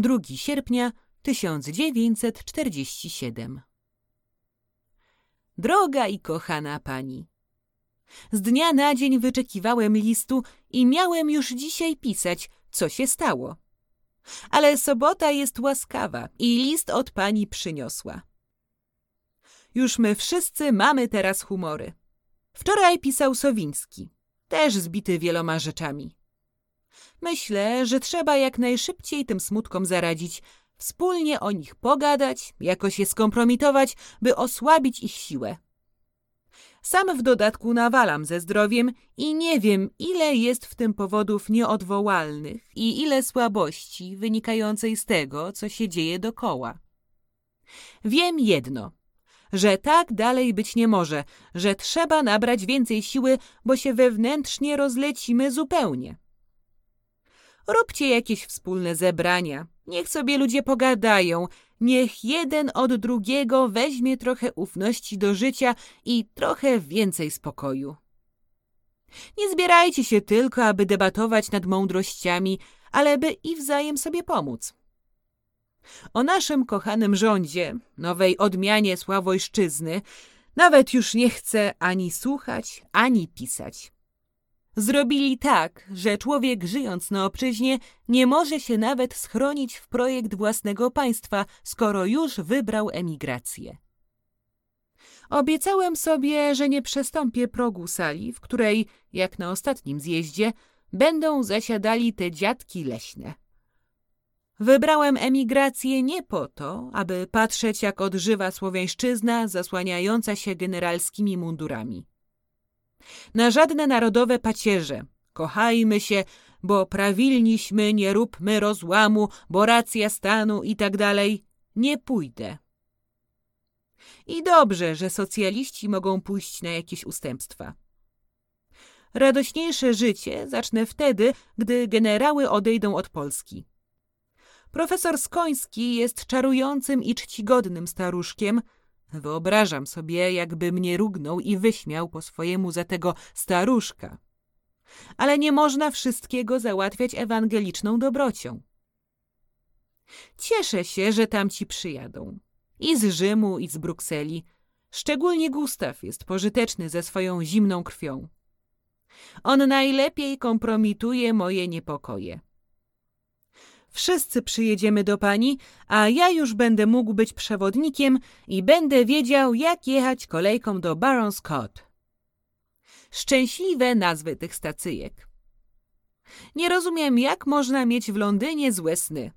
Drugi sierpnia 1947 Droga i kochana pani, z dnia na dzień wyczekiwałem listu i miałem już dzisiaj pisać, co się stało. Ale sobota jest łaskawa i list od pani przyniosła. Już my wszyscy mamy teraz humory. Wczoraj pisał Sowiński, też zbity wieloma rzeczami. Myślę, że trzeba jak najszybciej tym smutkom zaradzić, wspólnie o nich pogadać, jakoś je skompromitować, by osłabić ich siłę. Sam w dodatku nawalam ze zdrowiem i nie wiem, ile jest w tym powodów nieodwołalnych i ile słabości wynikającej z tego, co się dzieje dokoła. Wiem jedno, że tak dalej być nie może, że trzeba nabrać więcej siły, bo się wewnętrznie rozlecimy zupełnie. Róbcie jakieś wspólne zebrania. Niech sobie ludzie pogadają. Niech jeden od drugiego weźmie trochę ufności do życia i trochę więcej spokoju. Nie zbierajcie się tylko, aby debatować nad mądrościami, ale by i wzajem sobie pomóc. O naszym kochanym rządzie, nowej odmianie Sławojszczyzny, nawet już nie chcę ani słuchać, ani pisać. Zrobili tak, że człowiek żyjąc na obczyźnie nie może się nawet schronić w projekt własnego państwa, skoro już wybrał emigrację. Obiecałem sobie, że nie przestąpię progu sali, w której, jak na ostatnim zjeździe, będą zasiadali te dziadki leśne. Wybrałem emigrację nie po to, aby patrzeć, jak odżywa słowiańszczyzna zasłaniająca się generalskimi mundurami na żadne narodowe pacierze. Kochajmy się, bo prawilniśmy, nie róbmy rozłamu, bo racja stanu i tak dalej. Nie pójdę. I dobrze, że socjaliści mogą pójść na jakieś ustępstwa. Radośniejsze życie zacznę wtedy, gdy generały odejdą od Polski. Profesor Skoński jest czarującym i czcigodnym staruszkiem, Wyobrażam sobie, jakby mnie rugnął i wyśmiał po swojemu za tego staruszka. Ale nie można wszystkiego załatwiać ewangeliczną dobrocią. Cieszę się, że tamci przyjadą. I z Rzymu, i z Brukseli. Szczególnie Gustaw jest pożyteczny ze swoją zimną krwią. On najlepiej kompromituje moje niepokoje. Wszyscy przyjedziemy do pani, a ja już będę mógł być przewodnikiem i będę wiedział, jak jechać kolejką do Baron's Court. Szczęśliwe nazwy tych stacyjek. Nie rozumiem, jak można mieć w Londynie złe sny.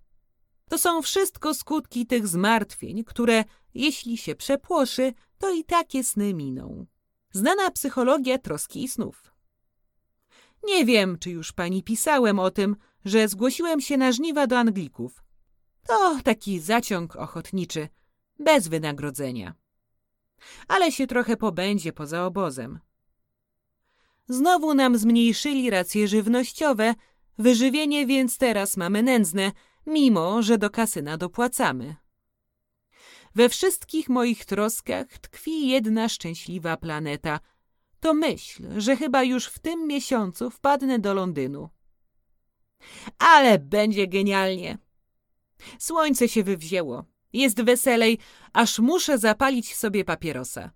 To są wszystko skutki tych zmartwień, które, jeśli się przepłoszy, to i takie sny miną. Znana psychologia troski i snów. Nie wiem, czy już pani pisałem o tym, że zgłosiłem się na żniwa do Anglików. To taki zaciąg ochotniczy, bez wynagrodzenia. Ale się trochę pobędzie poza obozem. Znowu nam zmniejszyli racje żywnościowe, wyżywienie więc teraz mamy nędzne, mimo że do kasyna dopłacamy. We wszystkich moich troskach tkwi jedna szczęśliwa planeta. To myśl, że chyba już w tym miesiącu wpadnę do Londynu. Ale będzie genialnie. Słońce się wywzięło. Jest weselej, aż muszę zapalić sobie papierosa.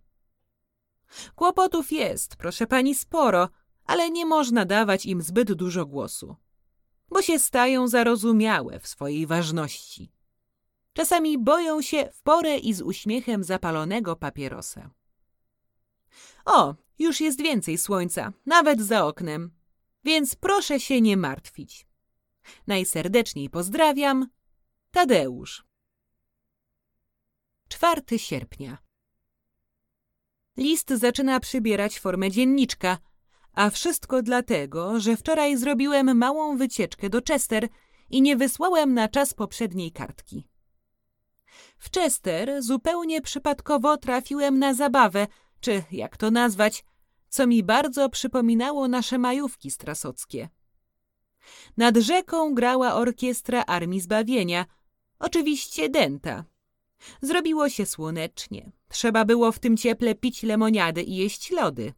Kłopotów jest, proszę pani, sporo, ale nie można dawać im zbyt dużo głosu, bo się stają zarozumiałe w swojej ważności. Czasami boją się w porę i z uśmiechem zapalonego papierosa. O, już jest więcej słońca, nawet za oknem, więc proszę się nie martwić. Najserdeczniej pozdrawiam, Tadeusz. 4 sierpnia. List zaczyna przybierać formę dzienniczka, a wszystko dlatego, że wczoraj zrobiłem małą wycieczkę do Chester i nie wysłałem na czas poprzedniej kartki. W Chester zupełnie przypadkowo trafiłem na zabawę, czy jak to nazwać, co mi bardzo przypominało nasze majówki strasockie. Nad rzeką grała orkiestra Armii Zbawienia, oczywiście denta. Zrobiło się słonecznie. Trzeba było w tym cieple pić lemoniady i jeść lody.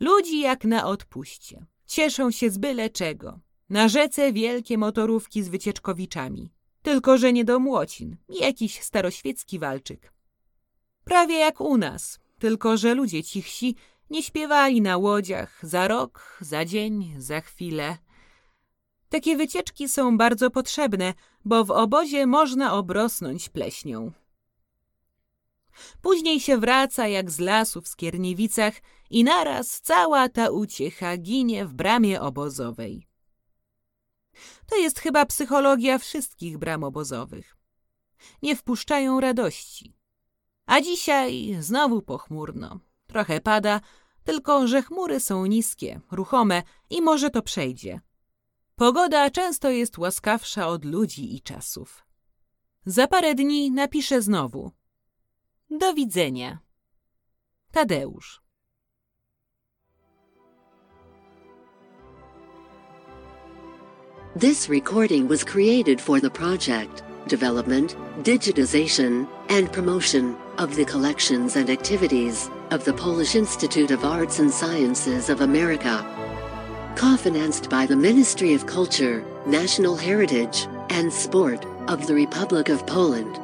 Ludzi jak na odpuście. Cieszą się z byle czego. Na rzece wielkie motorówki z wycieczkowiczami. Tylko, że nie do młocin. Jakiś staroświecki walczyk. Prawie jak u nas. Tylko, że ludzie cichsi nie śpiewali na łodziach za rok, za dzień, za chwilę. Takie wycieczki są bardzo potrzebne, bo w obozie można obrosnąć pleśnią. Później się wraca jak z lasu w Skierniewicach i naraz cała ta uciecha ginie w bramie obozowej. To jest chyba psychologia wszystkich bram obozowych. Nie wpuszczają radości. A dzisiaj znowu pochmurno. Trochę pada, tylko że chmury są niskie, ruchome i może to przejdzie. Pogoda często jest łaskawsza od ludzi i czasów. Za parę dni napiszę znowu. Do widzenia. Tadeusz. This recording was created for the project, development, digitization, and promotion of the collections and activities of the Polish Institute of Arts and Sciences of America. Co-financed by the Ministry of Culture, National Heritage, and Sport of the Republic of Poland.